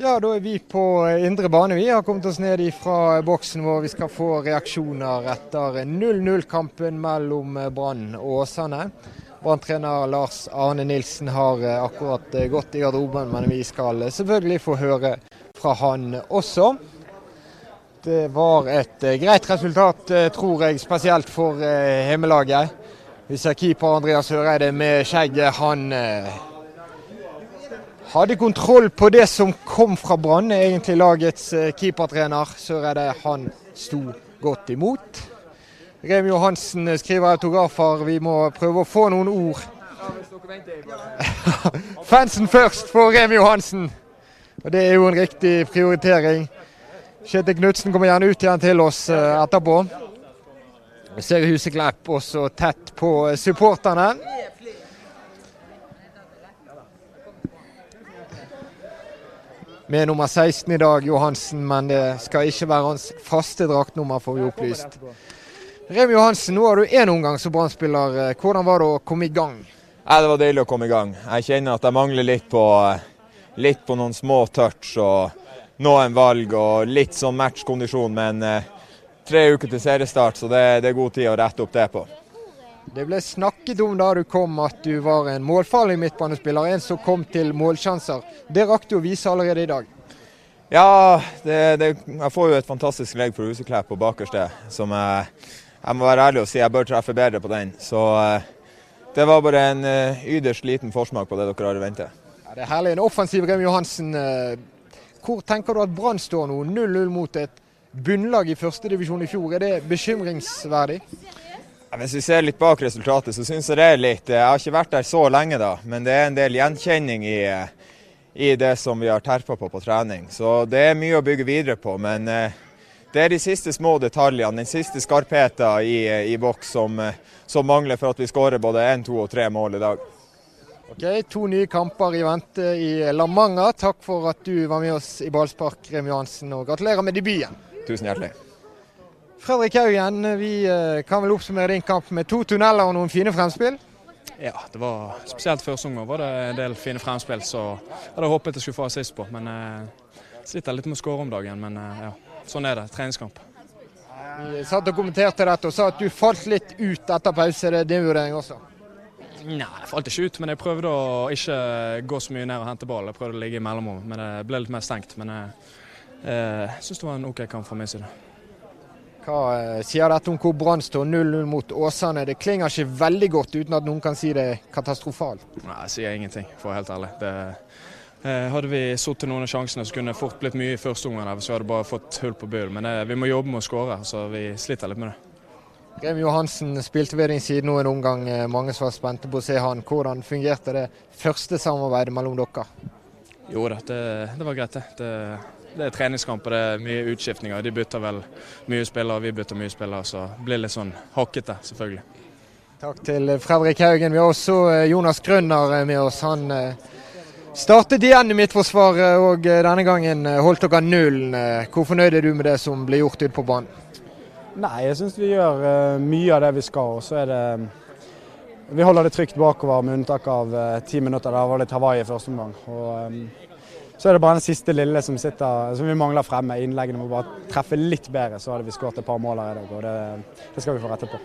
Ja, da er vi på indre bane. Vi har kommet oss ned fra boksen vår. Vi skal få reaksjoner etter 0-0-kampen mellom Brann og Åsane. Brann-trener Lars Arne Nilsen har akkurat gått i garderoben, men vi skal selvfølgelig få høre fra han også. Det var et greit resultat, tror jeg, spesielt for hjemmelaget. Vi ser keeper Andreas Høreide med skjegget. Han eh, hadde kontroll på det som kom fra Brann, egentlig lagets eh, keepertrener. Søreide han sto godt imot. Remi Johansen skriver autografer. Vi må prøve å få noen ord. Fansen først for Remi Johansen. Og Det er jo en riktig prioritering. Kjetil Knutsen kommer gjerne ut igjen til oss eh, etterpå. Vi ser Huseklepp også tett på supporterne. Med nummer 16 i dag, Johansen, men det skal ikke være hans faste draktnummer, får vi opplyst. Remi Johansen, nå har du én omgang som brann Hvordan var det å komme i gang? Ja, det var deilig å komme i gang. Jeg kjenner at jeg mangler litt på, litt på noen små touch og noen valg og litt sånn matchkondisjon, men eh, tre uker til seriestart, så det, det, er god tid å rette opp det på. Det ble snakket om da du kom at du var en målfarlig midtbanespiller, en som kom til målsjanser. Det rakk du å vise allerede i dag? Ja, det, det, jeg får jo et fantastisk legg for Huseklepp på bakerste, som jeg, jeg, må være ærlig og si jeg bør treffe bedre på den. Så eh, det var bare en yderst ytterst liten forsmak på det dere har i vente. Ja, det er herlig. En offensiv Remi Johansen. Eh, hvor tenker du at Brann står nå? 0-0 mot et bunnlag i førstedivisjon i fjor. Er det bekymringsverdig? Hvis vi ser litt bak resultatet, så syns jeg det er litt Jeg har ikke vært der så lenge, da, men det er en del gjenkjenning i, i det som vi har terpa på på trening. Så det er mye å bygge videre på. Men eh, det er de siste små detaljene, den siste skarpheten i, i boks som, som mangler for at vi skårer både én, to og tre mål i dag. Ok, To nye kamper i vente i La Manga. Takk for at du var med oss i ballspark, Remi Johansen, og gratulerer med debuten. Tusen hjertelig. Fredrik Haugen, vi eh, kan vel oppsummere din kamp med to tunneler og noen fine fremspill? Ja, det var spesielt første omgang var det en del fine fremspill, så jeg hadde håpet jeg skulle få assist på. Men eh, sliter litt med å skåre om dagen. Men eh, ja, sånn er det. Treningskamp. Vi satt og kommenterte dette og sa at du falt litt ut etter pause. Det er din vurdering også? Nei, jeg falt ikke ut, men jeg prøvde å ikke gå så mye ned og hente ball. Jeg prøvde å ligge i mellomrommet, men det ble litt mer stengt. Men eh, jeg eh, syns det var en OK kamp fra min side. Hva eh, sier dette om hvor Brann står 0-0 mot Åsane? Det klinger ikke veldig godt uten at noen kan si det katastrofalt. Nei, jeg sier ingenting, for å være helt ærlig. Det, eh, hadde vi sittet noen av sjansene, så kunne det fort blitt mye i første omgang vi hadde bare fått hull på byllen. Men eh, vi må jobbe med å skåre, så vi sliter litt med det. Grem Johansen spilte ved din side nå en omgang. Mange som var spente på å se han. Hvordan fungerte det første samarbeidet mellom dere? Jo da, det, det var greit det. det det er treningskamp og det er mye utskiftninger. De bytter vel mye spillere, vi bytter mye spillere. Så det blir litt sånn hakkete, selvfølgelig. Takk til Fredrik Haugen. Vi har også eh, Jonas Grønner eh, med oss. Han eh, startet igjen i midtforsvaret, og denne gangen holdt dere nullen. Hvor fornøyd er du med det som blir gjort ute på banen? Nei, jeg syns vi gjør mye av det vi skal. og så er det vi holder det trygt bakover, med unntak av ti minutter. Det var litt Hawaii i første omgang. Og, så er det bare den siste lille som, sitter, som vi mangler fremme. Innleggene må bare treffe litt bedre, så hadde vi skåret et par mål her i dag. og det, det, skal vi få rettet på.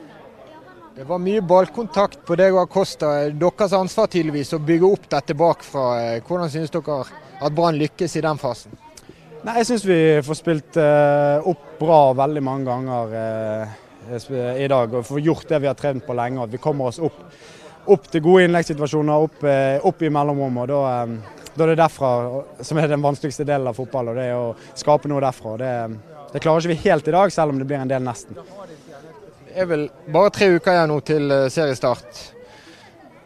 Det var mye ballkontakt på deg og Acosta. Deres ansvar tydeligvis å bygge opp dette bakfra. Hvordan synes dere at Brann lykkes i den fasen? Nei, Jeg syns vi får spilt eh, opp bra veldig mange ganger eh, i dag. Og får gjort det vi har trent på lenge. At vi kommer oss opp, opp til gode innleggssituasjoner, opp, eh, opp i mellomrommet. og da da er det derfra som er den vanskeligste delen av fotball. og Det er å skape noe derfra. Det, det klarer ikke vi helt i dag, selv om det blir en del nesten. Det er vel bare tre uker igjen nå til eh, seriestart.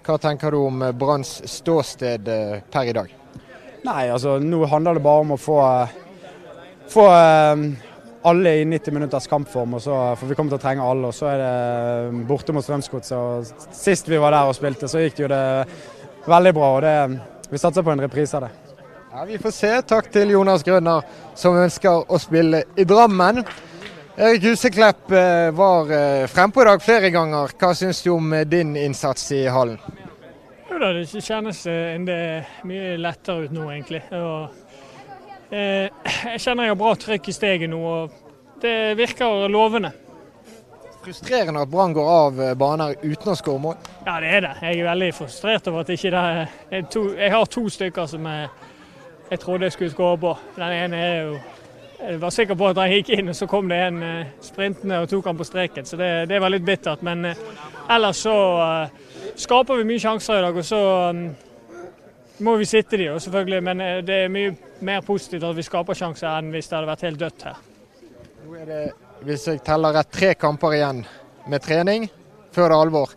Hva tenker du om eh, Branns ståsted eh, per i dag? Nei, altså Nå handler det bare om å få, få alle i 90 minutters kampform. og så, For vi kommer til å trenge alle. og Så er det borte mot Strømsgodset. Sist vi var der og spilte, så gikk det jo det veldig bra. og det vi satser på en reprise av det. Ja, Vi får se. Takk til Jonas Grønner, som ønsker å spille i Drammen. Erik Huseklepp eh, var eh, frempå i dag flere ganger. Hva syns du om eh, din innsats i hallen? Jo da, Det kjennes det mye lettere ut nå, egentlig. Og Eh, jeg kjenner jeg har bra trykk i steget nå, og det virker lovende. Frustrerende at Brann går av eh, baner uten å skåre mål? Ja, det er det. Jeg er veldig frustrert over at ikke det er to, Jeg har to stykker som jeg, jeg trodde jeg skulle skåre på. Den ene er jo Jeg var sikker på at han gikk inn, og så kom det en eh, sprintende og tok han på streken. Så det, det var litt bittert. Men eh, ellers så skaper vi mye sjanser i dag, og så um, må vi sitte de, selvfølgelig. Men det er mye mer positivt at vi skaper sjanser enn hvis det hadde vært helt dødt her. Nå er det hvis jeg teller rett, tre kamper igjen med trening før det er alvor.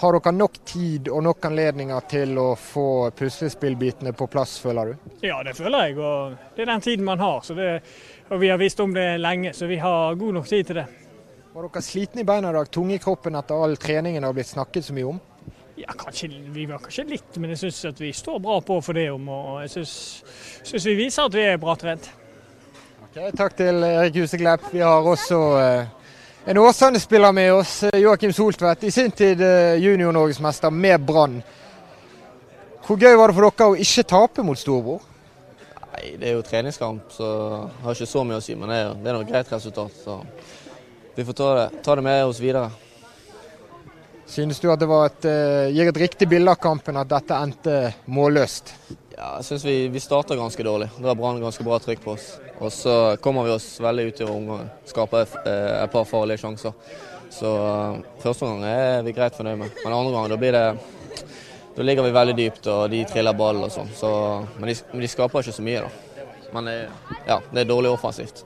Har dere nok tid og nok anledninger til å få puslespillbitene på plass, føler du? Ja, det føler jeg. og Det er den tiden man har. Det, og Vi har visst om det lenge, så vi har god nok tid til det. Var dere slitne i beina i dag, tunge i kroppen etter all treningen det har blitt snakket så mye om? Ja, kanskje, Vi var kanskje litt, men jeg syns vi står bra på for det om. og Jeg syns vi viser at vi er bra trent. Okay, takk til Erik Huseklepp. Vi har også eh, en Åsane-spiller med oss, eh, Joakim Soltvedt. I sin tid eh, junior-norgesmester med Brann. Hvor gøy var det for dere å ikke tape mot storebror? Nei, Det er jo treningskamp, så jeg har ikke så mye å si. Men det er, det er noe greit resultat. Så vi får ta det, ta det med oss videre. Synes du at det et, uh, gir et riktig bilde av kampen at dette endte målløst? Ja, jeg syns vi, vi starta ganske dårlig. Da har Brann ganske bra trykk på oss. Og så kommer vi oss veldig ut i omgangen. Skaper et, et par farlige sjanser. Så uh, første omgang er vi greit fornøyd med. Men andre gang da blir det Da ligger vi veldig dypt, og de triller ball og sånn. Så, men, men, de, skaper ikke så mye, da. Men det, ja, det er dårlig offensivt.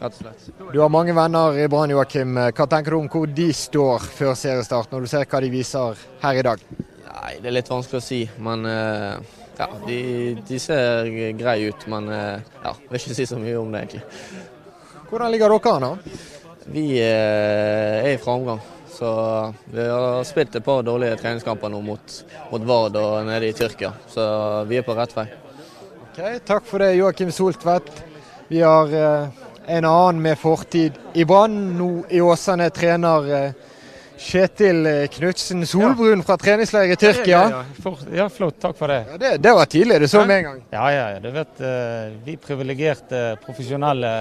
Rett og slett. Du har mange venner i Brann, Joakim. Hva tenker du om hvor de står før seriestart, når du ser hva de viser her i dag? Nei, Det er litt vanskelig å si, men uh, ja, de, de, ser greie ut, men eh, ja, vil ikke si så mye om det, egentlig. Hvordan ligger dere an? Vi eh, er i framgang. Så vi har spilt et par dårlige treningskamper nå mot, mot Vard og nede i Tyrkia, så vi er på rett vei. Ok, Takk for det, Joakim Soltvedt. Vi har eh, en annen med fortid i Brann, nå i Åsane trener. Eh, Kjetil Knutsen Solbrun fra treningsleir i Tyrkia. Ja, ja, ja, flott. Takk for det. Ja, det, det, var tidlig, det så med en gang. Ja, ja. Du vet, eh, vi privilegerte profesjonelle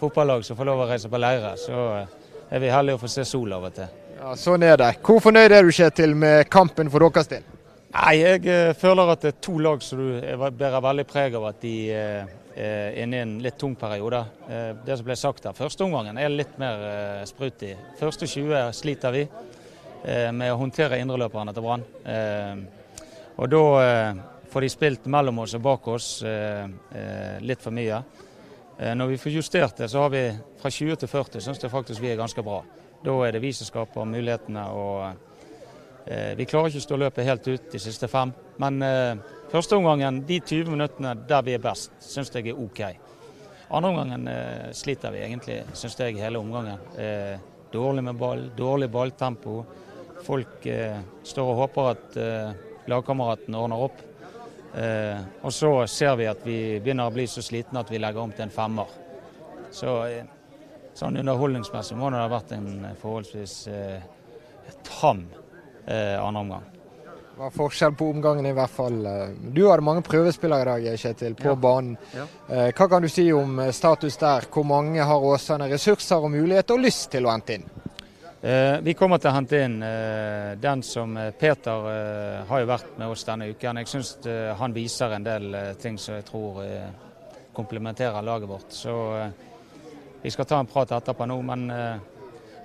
fotballag som får lov å reise på leirer, så eh, er vi heldige å få se sol av og til. Ja, Sånn er det. Hvor fornøyd er du, Kjetil, med kampen for deres del? Nei, Jeg føler at det er to lag som du bærer veldig preg av at de er inne i en litt tung periode. Uh, det som ble sagt der, Førsteomgangen er litt mer uh, sprut i. Første 20 sliter vi med å håndtere indreløperne til Brann. Og da får de spilt mellom oss og bak oss litt for mye. Når vi får justert det, så har vi fra 20 til 40, syns jeg faktisk vi er ganske bra. Da er det vi som skaper mulighetene. og Eh, vi klarer ikke å stå løpet helt ut de siste fem, men eh, første omgangen, de 20 minuttene der vi er best, syns jeg er OK. Andre omgangen eh, sliter vi egentlig, syns jeg, hele omgangen. Dårlig med ball, dårlig balltempo. Folk står og håper at lagkameraten ordner opp. Og så ser vi at vi begynner å bli så slitne at vi legger om til en femmer. Så sånn underholdningsmessig må det ha vært en forholdsvis tam eh, andre omgang. Det var forskjell på omgangen i hvert fall. Du hadde mange prøvespillere i dag, Kjetil, på ja. banen. Ja. Eh, hva kan du si om eh, status der? Hvor mange har Åsane ressurser og mulighet og lyst til å hente inn? Eh, vi kommer til å hente inn eh, den som eh, Peter eh, har jo vært med oss denne uken. Jeg syns han viser en del ting som jeg tror komplementerer laget vårt. Så vi skal ta en prat etterpå nå, men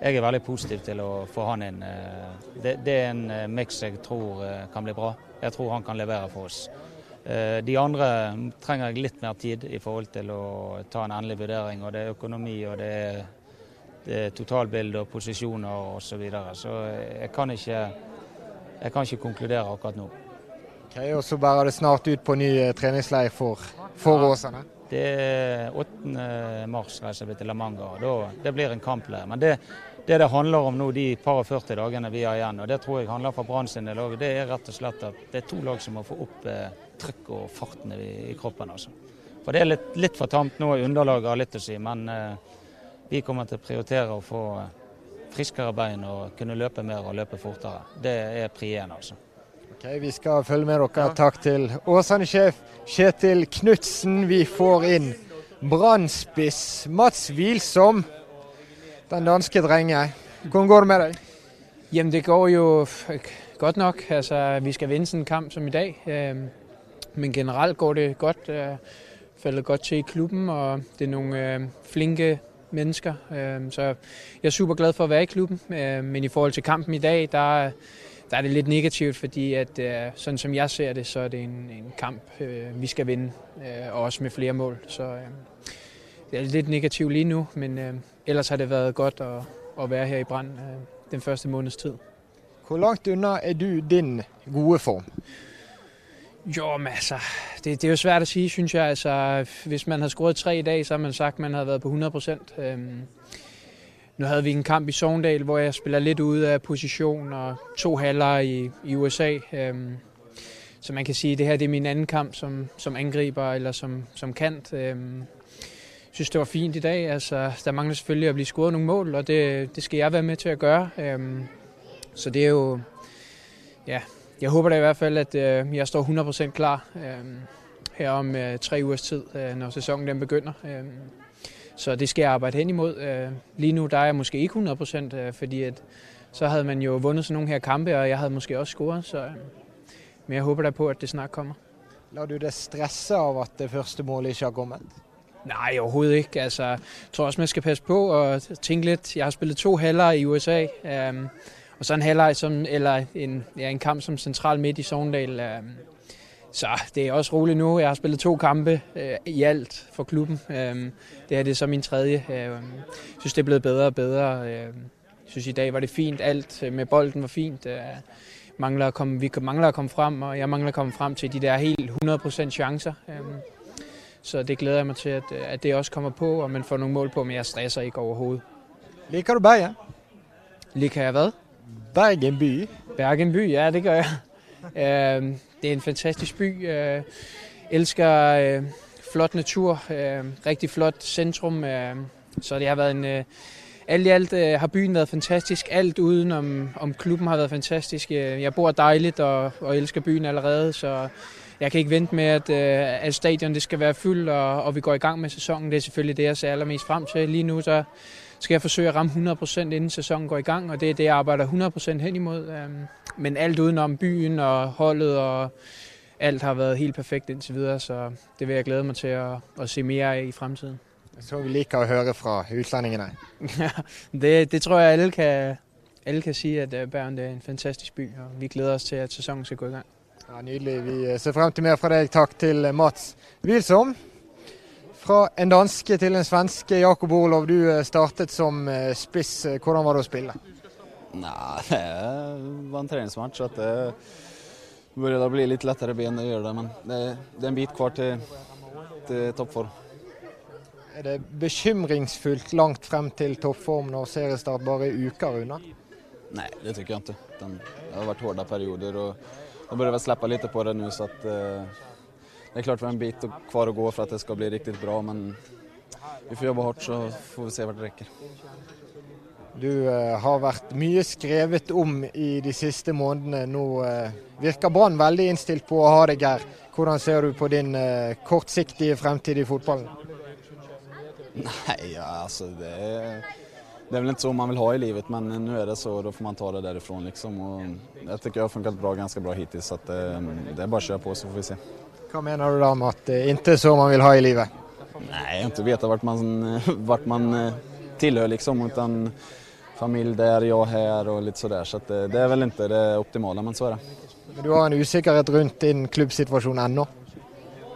jeg er veldig positiv til å få han inn. Eh, det, det er en eh, miks jeg tror eh, kan bli bra. Jeg tror han kan levere for oss. De andre trenger jeg litt mer tid i forhold til å ta en endelig vurdering. og Det er økonomi og det er, det er totalbilde og posisjoner osv. Så, videre. så jeg kan, ikke, jeg kan ikke konkludere akkurat nå. Ok, Og så bærer det snart ut på ny treningsleir for, for. Åsane? Det er 8. mars reiser vi til La Manga. Da, det blir en kampleir. Men det, det det handler om nå de par og 40 dagene vi har igjen, og det tror jeg handler for Brann sin del òg, det er rett og slett at det er to lag som må få opp eh, trykk og farten i, i kroppen. altså. For Det er litt, litt for tamt nå, underlaget har litt å si, men eh, vi kommer til å prioritere å få friskere bein og kunne løpe mer og løpe fortere. Det er pri én, altså. Ok, Vi skal følge med dere. Takk til Åsane-sjef Kjetil Knutsen. Vi får inn Brannspiss Mats Wilsom, den danske drengen. Hvordan går det med deg? Jamen det går jo godt nok. Altså, vi skal vinde sådan en kamp som i dag. Men generelt går det godt. Øh, falder godt til i klubben, og det er nogle øh, flinke mennesker. Så jeg er super glad for at være i klubben. Men i forhold til kampen i dag, der, der er det lidt negativt, fordi at sådan som jeg ser det, så er det en, en kamp, vi skal vinde, og også med flere mål. Så det er lidt negativt lige nu, men ellers har det været godt at, at være her i Brand den første måneds tid. Hvor langt unna er du din gode form? Jo, men altså, det, det er jo svært at sige, synes jeg. Altså, hvis man har skåret tre i dag, så har man sagt, at man havde været på 100 procent. Øhm, nu havde vi en kamp i Sogndal, hvor jeg spiller lidt ude af position, og to halver i, i USA. Øhm, så man kan sige, at det her det er min anden kamp som, som angriber eller som, som kant. Øhm, synes, det var fint i dag. Altså, der mangler selvfølgelig at blive scoret nogle mål, og det, det skal jeg være med til at gøre. Øhm, så det er jo, ja, jeg håber da i hvert fald, at øh, jeg står 100% klar øh, her om øh, tre ugers tid, øh, når sæsonen den begynder. Øh, så det skal jeg arbejde hen imod. Øh, lige nu der er jeg måske ikke 100%, øh, fordi at, så havde man jo vundet sådan nogle her kampe, og jeg havde måske også scoret. Så, øh, men jeg håber da på, at det snart kommer. Lader du det stresse av at det første målet ikke har kommet? Nej, overhovedet ikke. Altså, jeg tror også, man skal passe på og tænke lidt. Jeg har spillet to halvleje i USA. Og så en halvleg som, eller en, ja, en kamp som central midt i Sogndal. Så det er også roligt nu. Jeg har spillet to kampe øh, i alt for klubben. Øh, det her det er så min tredje. Øh, jeg synes, det er blevet bedre og bedre. Øh, jeg synes, i dag var det fint. Alt med bolden var fint. Øh, mangler at komme, vi mangler at komme frem, og jeg mangler at komme frem til de der helt 100% chancer. Øh, så det glæder jeg mig til, at, at det også kommer på, og man får nogle mål på, men jeg stresser ikke overhovedet. Liker du Bergen? Liker jeg hvad? Bergen by? Bergen by, ja, det gør jeg. Øh, det er en fantastisk by. Jeg øh, elsker øh, flot natur, rigtig flot centrum. Så det har været en... Alt i alt har byen været fantastisk. Alt uden om, om klubben har været fantastisk. Jeg bor dejligt og, og elsker byen allerede, så jeg kan ikke vente med, at, at stadion det skal være fyldt, og, og vi går i gang med sæsonen. Det er selvfølgelig det, jeg ser allermest frem til. Lige nu så skal jeg forsøge at ramme 100% inden sæsonen går i gang, og det er det, jeg arbejder 100% hen imod. Men alt udenom byen og holdet og alt har været helt perfekt indtil videre, så det vil jeg glæde mig til at, at se mere af i fremtiden. Jeg tror, vi liker at høre fra utlendingene. det, det tror jeg alle kan, alle kan sige, at øh, Bergen er en fantastisk by, og vi glæder os til, at sæsonen skal gå i gang. Ja, Nydelig. Vi øh, ser frem til mere fra deg. Takk til Mats Wilsom. Fra en danske til en svenske. Jakob Orlov, du eh, startet som eh, spiss. Hvordan var det å spille? Nei, det var en treningsmatch. så det begynte å bli litt lettere ben å gjøre det. Men det, det er en bit kvar til, til toppform. Er det bekymringsfullt langt frem til toppform når seriestart bare er uker unna? Nei, det syns jeg ikke. Det har vært harde perioder. og da bør jeg slippe litt på det nå. så at eh, det er klart vi har en bit kvar å gå for at det skal bli riktig bra men vi får jobbe hardt, så får vi se hva det rekker. Du eh, har vært mye skrevet om i de siste månedene. Nå eh, virker Brann veldig innstilt på å ha deg her. Hvordan ser du på din eh, kortsiktige fremtid i fotballen? Nei, ja, altså det er, det er vel ikke så man vil ha i livet, men nå er det så, da får man ta det derifra. Liksom. Og jeg syns det har funket bra, ganske bra hittil, så at, det er bare å kjøre på, så får vi se. Hva mener du da med at det ikke er så man vil ha i livet? Nei, ikke vite hvor man, vart man eh, tilhører, liksom. Utan familie der, jeg her og litt sådär. Så det, det, er vel ikke det optimale, men så er det. Men du har en usikkerhet rundt din klubbsituasjon ennå?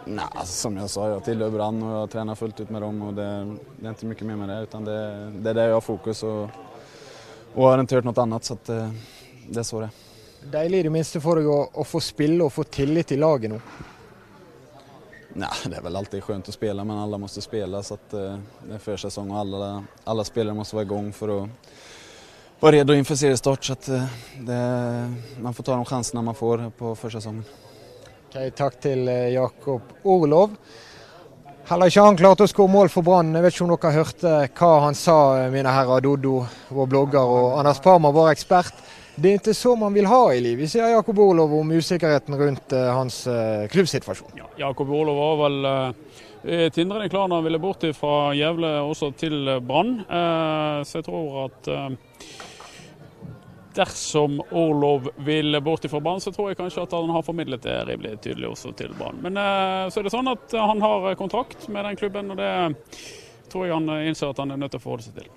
Nei, altså, som jeg sa, jeg tilhører Brann og jeg trener fullt ut med dem. og Det, det er ikke mye mer med det. utan det, det er der jeg har fokus og, og har ikke hørt noe annet. Så det, det er så det Deilig i det minste for deg å, å få spille og få tillit i laget nå? Nej, det är väl alltid skönt att spela men alla måste spela så att eh, det är försäsong och alla, alla spelare måste vara igång för att vara redo inför seriestart så att eh, det, man får ta de chanserna man får på försäsongen. Okay, takk til eh, Jakob Orlov. Heller ikke han klarte å skåre mål for Brann. Jeg vet ikke om dere hørte hva han sa, mine herrer. Doddo, vår blogger, og Anders Parma, vår ekspert. Det er ikke så man vil ha i livet, sier Jakob Orlov om usikkerheten rundt uh, hans uh, klubbsituasjon. Ja, Jakob Orlov var vel uh, tindrende klar når han ville bort fra Gjevle også til Brann. så jeg tror at dersom Orlov vil bort fra Brann, så tror jeg kanskje at han har formidlet det rimelig tydelig også til Brann. Men så er det sånn at han har kontrakt med den klubben, og det tror jeg han innser at han er nødt til å forholde seg til.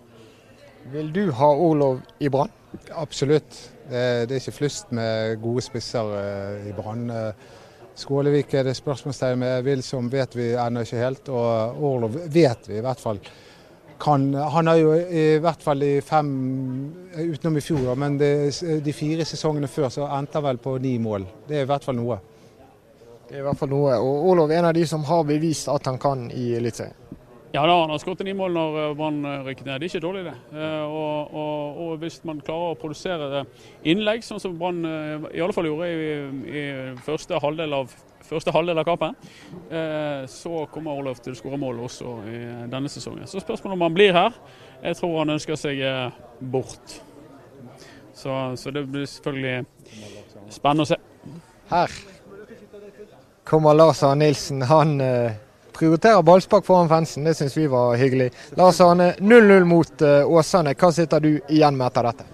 Vil du ha Olov i Brann? Absolutt. Det, det, er ikke flust med gode spisser uh, i Brann. Skålevik er det spørsmålstegn med. Wilson vet vi ennå ikke helt. Og Orlov vet vi i hvert fall. Kan, han har jo i hvert fall i fem, utenom i fjor, men det, de fire sesongene før så endte han vel på ni mål. Det er i hvert fall noe. Det er i hvert fall noe. Og Orlov er en av de som har bevist at han kan i Eliteserien. Ja, da, han har skåret ni mål når eh, Brann eh, rykket ned. Det er ikke dårlig, det. Eh, og, og, og, hvis man klarer å produsere innlegg, sånn som Brann i alle fall gjorde i, i første, halvdel av, første halvdel av kampen, så kommer Orlov til å skåre mål også i denne sesongen. Så spørsmålet om han blir her. Jeg tror han ønsker seg bort. Så, så det blir selvfølgelig spennende å se. Her kommer Lars Arne Nilsen. Han prioriterer ballspark foran fansen. Det syns vi var hyggelig. Lars Arne, 0-0 mot uh, Åsane. Hva sitter du igjen med etter dette?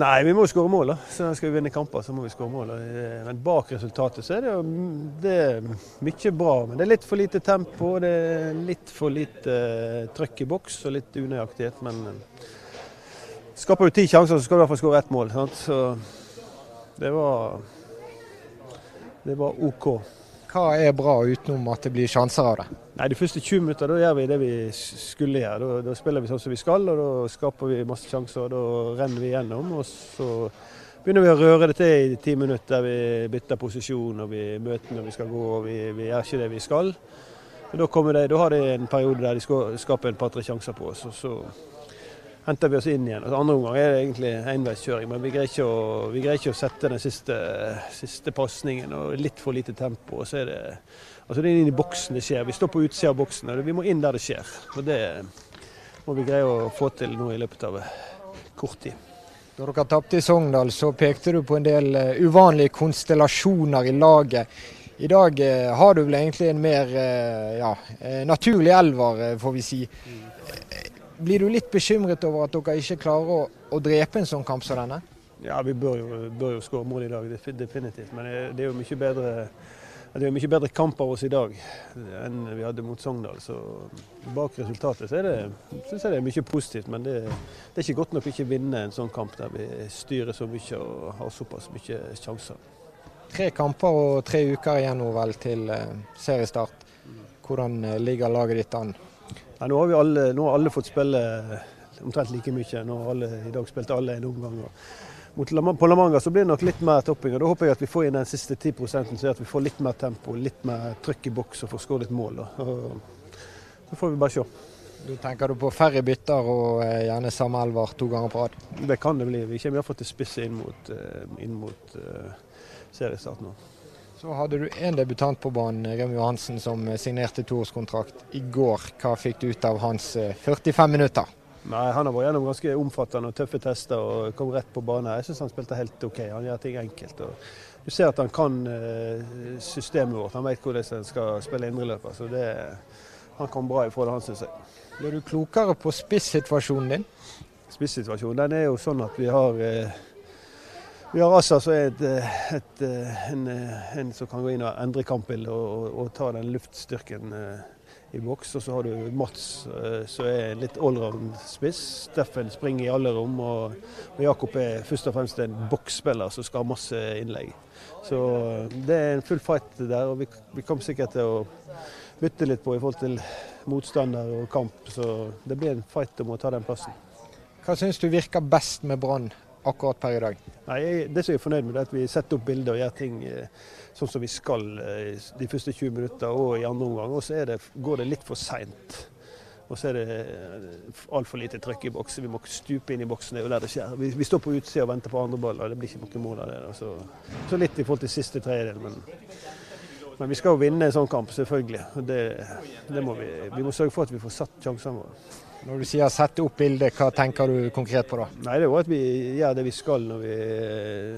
Nei, vi må jo skåre mål. da. Så Skal vi vinne kamper, så må vi skåre mål. Men bak resultatet så er det jo det er mye bra. Men det er litt for lite tempo, det er litt for lite uh, trøkk i boks og litt unøyaktighet. Men uh, skaper du ti sjanser, så skal du i hvert fall skåre ett mål. Sant? Så det var Det var OK. Hva er bra utenom at det blir sjanser av det? Nei, De første 20 minutter da gjør vi det vi skulle gjøre. Da, da, spiller vi sånn som vi skal, og da skaper vi masse sjanser. og Da renner vi gjennom. og så begynner vi å røre det til i ti minutter vi bytter posisjon og vi møter når vi skal gå. og Vi, vi gjør ikke det vi skal. Men da, de, da har de en periode der de skaper en par-tre sjanser på oss. og så henter vi oss inn igjen. Altså, andre omgang er det egentlig enveiskjøring, men vi greier ikke å, greier ikke å sette den siste, siste pasningen. og Litt for lite tempo. og så er Det altså det er inn i boksen det skjer. Vi står på utsida av boksen, og vi må inn der det skjer. og Det må vi greie å få til nå i løpet av kort tid. Da dere tapte i Sogndal, så pekte du på en del eh, uvanlige konstellasjoner i laget. I dag eh, har du vel egentlig en mer eh, ja, naturlig elver, får vi si. Blir du litt bekymret over at dere ikke klarer å, å drepe en sånn kamp som denne? Ja, vi bør jo, bør jo skåre mål i dag, definitivt. Men det er jo mye bedre, det er mye bedre kamp av oss i dag enn vi hadde mot Sogndal. Så bak resultatet så er det, synes jeg det er mye positivt. Men det, det er ikke godt nok å ikke vinne en sånn kamp der vi styrer så mye og har såpass mye sjanser. Tre kamper og tre uker igjen nå vel til eh, seriestart. Hvordan eh, ligger laget ditt an? Ja, nå, har alle, nå, har alle, fått spille omtrent like mye. Nå har alle, I dag spilte alle en omgang. Mot, på La Manga så blir det nok litt mer topping. og Da håper jeg at vi får inn den siste 10% så at vi får litt mer tempo, litt mer trykk i boks og får skåret et mål. Så får vi bare se. Du tenker du på færre bytter og eh, gjerne samme elver to ganger på rad? Det kan det bli. Vi kommer iallfall til spisset inn mot, eh, inn mot seriestart nå. Så hadde du én debutant på banen, Remi Johansen, som signerte toårskontrakt i går. Hva fikk du ut av hans 45 eh, minutter? Nei, Han har vært gjennom ganske omfattende og tøffe tester og kom rett på banen. Jeg syns han spilte helt OK. Han gjør ting enkelt. du ser at han kan eh, systemet vårt. Han vet hvordan han skal spille indreløper. Så det, han kom bra ifra det, han syns jeg. Blir du klokere på spissituasjonen din? Spissituasjonen den er jo sånn at vi har eh, vi har Assa som er et, eh, et, eh, en, eh, en, som kan gå inn og endre kampbildet og, og, og, ta den luftstyrken i boks. Og så har du Mats som er litt allround-spiss. Steffen springer i alle rom. Og, og, Jakob er først og fremst en boksspiller som skal ha masse innlegg. Så det er en full fight der, og vi, vi kommer sikkert til å bytte litt på i forhold til motstander og kamp. Så det blir en fight om å ta den plassen. Hva syns du virker best med Brann akkurat per i dag? Nei, Det som jeg er fornøyd med, er at vi setter opp bilder og gjør ting eh, sånn som vi skal eh, de første 20 minutter og i andre omgang. Og så går det litt for seint. Og så er det eh, altfor lite trykk i boksen. Vi må stupe inn i boksen. det er jo der det skjer. Vi, vi står på utsida og venter på andre baller. Det blir ikke noe mål av det. Så, så, litt i forhold til siste tredjedel, men Men vi skal jo vinne en sånn kamp, selvfølgelig. Det, det må vi, vi må sørge for at vi får satt sjansene våre. Når du sier sette opp bildet, hva tenker du konkret på da? Nei, Det er jo at vi gjør det vi skal når vi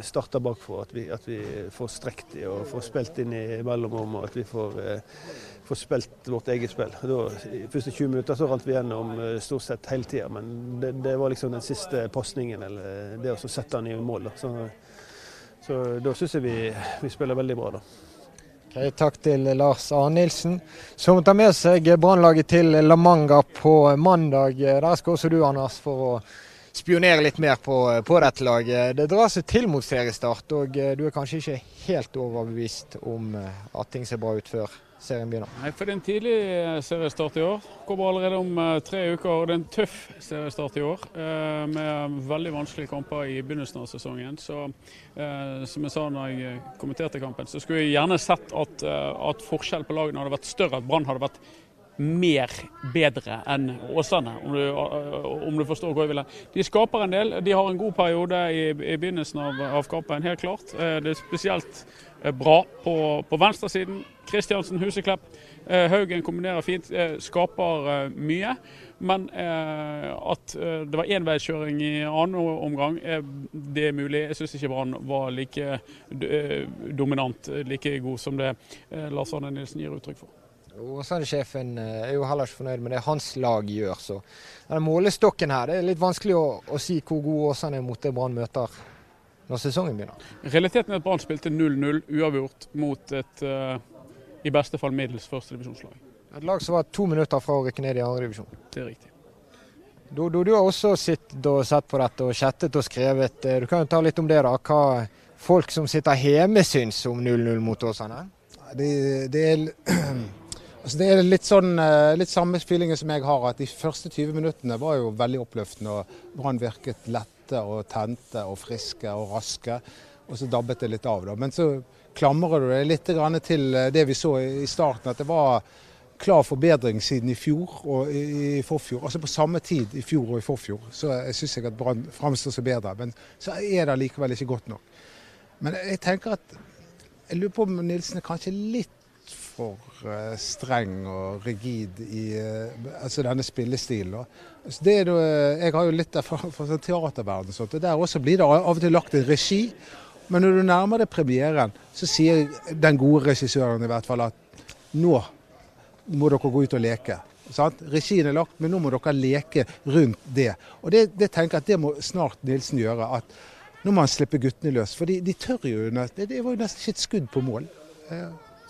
starter bakfor. At vi, at vi får strekt de og får spilt inn i mellomrom. og at vi får, eh, får spilt vårt eget spill. Da, I første 20 minutter så rant vi gjennom eh, stort sett hele tida, men det, det, var liksom den siste pasningen, eller det å sette den i mål. Da. Så, så da syns jeg vi, vi spiller veldig bra. da. Okay, takk til Lars Nilsen, som tar med seg Brannlaget til La Manga på mandag. Der skal også du, Anders, for å spionere litt mer på, på dette laget. Det drar seg til mot seriestart, og du er kanskje ikke helt overbevist om at ting ser bra ut før serien begynner? Nei, for Det er en tidlig eh, seriestart i år. Kommer allerede om uh, tre uker. Det er en tøff seriestart i år, uh, med veldig vanskelige kamper i begynnelsen av sesongen. Så som jeg sa når jeg kommenterte kampen, så skulle jeg gjerne sett at, at forskjell på lagene hadde vært større. At Brann hadde vært mer bedre enn Åsane, om du, om du, forstår hva jeg vil. De skaper en del. De har en god periode i, i begynnelsen av, av kampen, helt klart. Det er spesielt bra på, på venstresiden. Kristiansen, Huseklepp. Eh, Haugen kombinerer fint, eh, skaper eh, mye. Men at det var enveiskjøring i annen omgang, det er mulig. Jeg syns ikke Brann var like dominant, like god som det Lars Arne Nilsen gir uttrykk for. Åsane-sjefen er jo heller ikke fornøyd med det hans lag gjør. så den Målestokken her, det er litt vanskelig å, å si hvor god Åsane er mot det Brann møter når sesongen begynner. Realiteten er at Brann spilte 0-0 uavgjort mot et uh, i beste fall middels førstedivisjonslag. Et lag som var to minutter fra å rykke ned i andredivisjon. Det er riktig. Du, du, du, har også sittet og sett på dette og chattet og skrevet. Eh, du kan jo ta litt om det, da. Hva folk som sitter hjemme syns om 0-0 mot Åsane? Det, det, er, altså det er litt sånn eh, litt samme feelingen som jeg har, at de første 20 minuttene var jo veldig oppløftende. og Brann virket lette og tente og friske og raske. Og så dabbet det litt av. da. Men så klamrer du deg litt til eh, det vi så i starten, at det var klar forbedring siden i fjor og i forfjor. Altså på samme tid i fjor og i forfjor. Så jeg syns jeg at Brann framstår så bedre. Men så er det likevel ikke godt nok. Men jeg tenker at jeg lurer på om Nilsen er kanskje litt for uh, streng og rigid i uh, altså denne spillestilen. Altså det uh, jeg har jo litt erfaring fra sånn teaterverden, og der også blir det av og til lagt en regi men når du nærmer deg premieren, så sier den gode regissøren i hvert fall at nå må dere gå ut og leke. Sant? Regien er lagt, men nå må dere leke rundt det. Og det, det tenker jeg at det må snart Nilsen gjøre. at Nå må han slippe guttene løs. For de, de tør jo Det, det var jo nesten ikke et skudd på mål.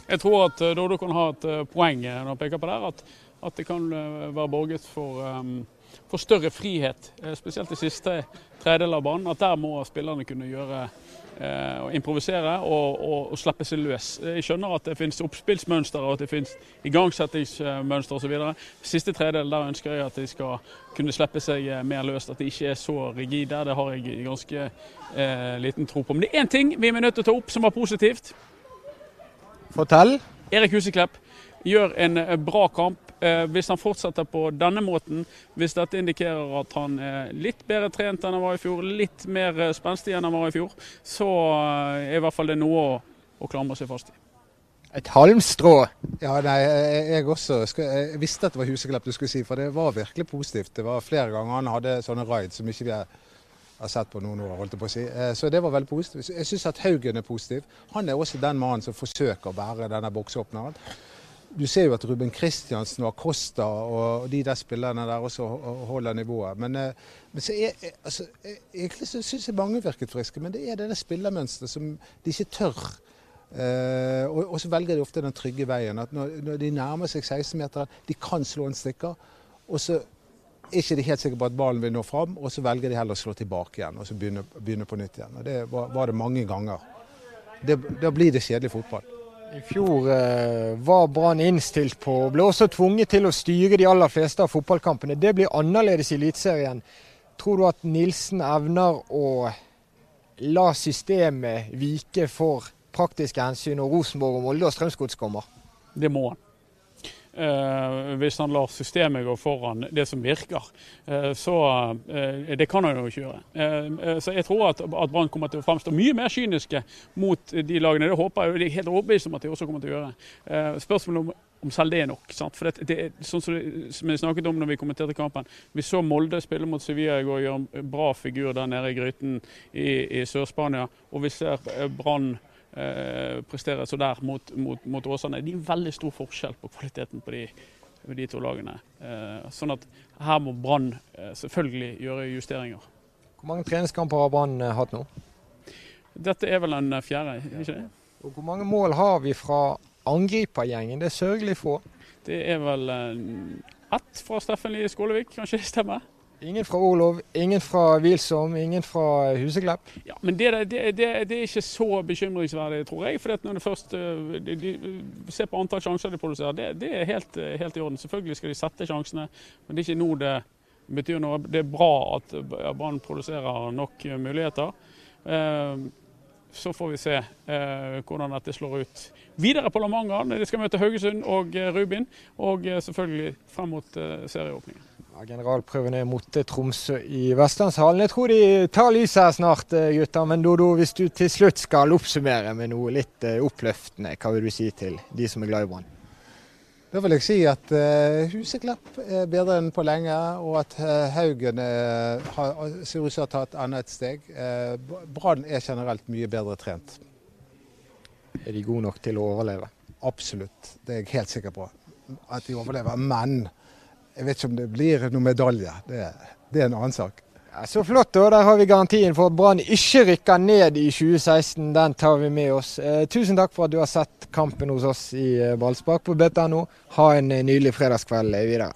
Jeg tror at eh, Dodo kan ha et eh, poeng når han peker på det, at, at det kan eh, være borget for, um, for større frihet. Spesielt i siste tredjedel av banen. At der må spillerne kunne gjøre Eh, å improvisere og, og, og, slippe seg løs. Jeg skjønner at det finnes oppspillsmønster og at det finnes igangsettingsmønster osv. Siste tredel der ønsker jeg at de skal kunne slippe seg eh, mer løst. At de ikke er så rigide. Det har jeg ganske eh, liten tro på. Men det er én ting vi er nødt til å ta opp som var positivt. Fortell. Erik Huseklepp gjør en eh, bra kamp. Eh, hvis han fortsetter på denne måten, hvis dette indikerer at han er litt bedre trent enn han var i fjor, litt mer eh, spenstig enn han var i fjor, så er i hvert fall det noe å, å klamre seg fast i. Et halmstrå. Ja, nei, jeg også jeg visste at det var Huseklepp du skulle si, for det var virkelig positivt. Det var flere ganger han hadde sånne raid som ikke vi har sett på noen år. holdt jeg på å si. Så det var veldig positivt. Jeg syns at Haugen er positiv. Han er også den mannen som forsøker å bære denne boksåpneren du ser jo at Ruben Kristiansen og Acosta og de der spillerne der også holder nivået. Men, eh, men så er, altså, egentlig så syns jeg mange virket friske, men det er det spillermønsteret som de ikke tør. Og, og, så velger de ofte den trygge veien. at Når, når de nærmer seg 16-meteren, de kan slå en stikker. Og så ikke de helt sikre på at ballen vil nå fram, og så velger de heller å slå tilbake igjen og så begynne, begynne på nytt igjen. Og Det var, var det mange ganger. Det, da blir det kjedelig fotball. I fjor eh, var Brann innstilt på og ble også tvunget til å styre de aller fleste av fotballkampene. Det blir annerledes i Eliteserien. Tror du at Nilsen evner å la systemet vike for praktiske hensyn når Rosenborg og Molde og Strømsgods kommer? Det må han. Eh, hvis han lar systemet gå foran det som virker. Eh, så eh, Det kan han jo ikke gjøre. Så jeg tror at, at Brann kommer til å fremstå mye mer kyniske mot de lagene. Det håper jeg, og det er helt overbevist om at de også kommer til å gjøre. Spørsmålet om om selv det er nok. Sant? For det, det sånn som, det, som vi snakket om når vi kommenterte kampen. Vi så Molde spille mot Sevilla i går og gjøre en bra figur der nede i gryten i, i Sør-Spania. Og vi ser Brann prestere så der mot, mot, mot Åsane. Det er veldig stor forskjell på kvaliteten på de, de to lagene. Eh, sånn at her må Brann eh, selvfølgelig gjøre justeringer. Hvor mange treningskamper har Brann eh, hatt nå? Dette er vel den fjerde, ikke det? Og hvor mange mål har vi fra angripergjengen? Det er sørgelig få. Det er vel eh, ett fra Steffen Lie Skålevik, kanskje det stemmer? Ingen fra Olov, ingen fra Hvilsom, ingen fra Huseklepp. Ja, men det, det, det, det er ikke så bekymringsverdig, tror jeg. For når det først eh, de, de, ser på antall sjanser de produserer, det, er helt, eh, helt, i orden. Selvfølgelig skal de sette sjansene, men det er ikke nå det betyr noe. Det er bra at Brann produserer nok muligheter. Så får vi se eh, hvordan dette slår ut videre på La Manga. De skal møte Haugesund og eh, Rubin, og eh, selvfølgelig frem mot eh, serieåpningen. Ja, generalprøven er mot Tromsø i Vestlandshallen. Jeg tror de tar lyset her snart, gutter. Men Dodo, hvis du til slutt skal oppsummere med noe litt oppløftende, hva vil du si til de som er glad i Brann? Da vil jeg si at uh, Huseklepp er bedre enn på lenge, og at uh, Haugen uh, har, ser ut til å ha tatt enda et steg. Uh, Brann er generelt mye bedre trent. Er de gode nok til å overleve? Absolutt, det er jeg helt sikker på. At de overlever. Men jeg vet ikke om det blir noen medalje. Det, det er en annen sak. Ja, så flott. da. Der har vi garantien for at Brann ikke rykker ned i 2016. Den tar vi med oss. Eh, tusen takk for at du har sett kampen hos oss i eh, Ballspark på BTNO. Ha en eh, nydelig fredagskveld videre.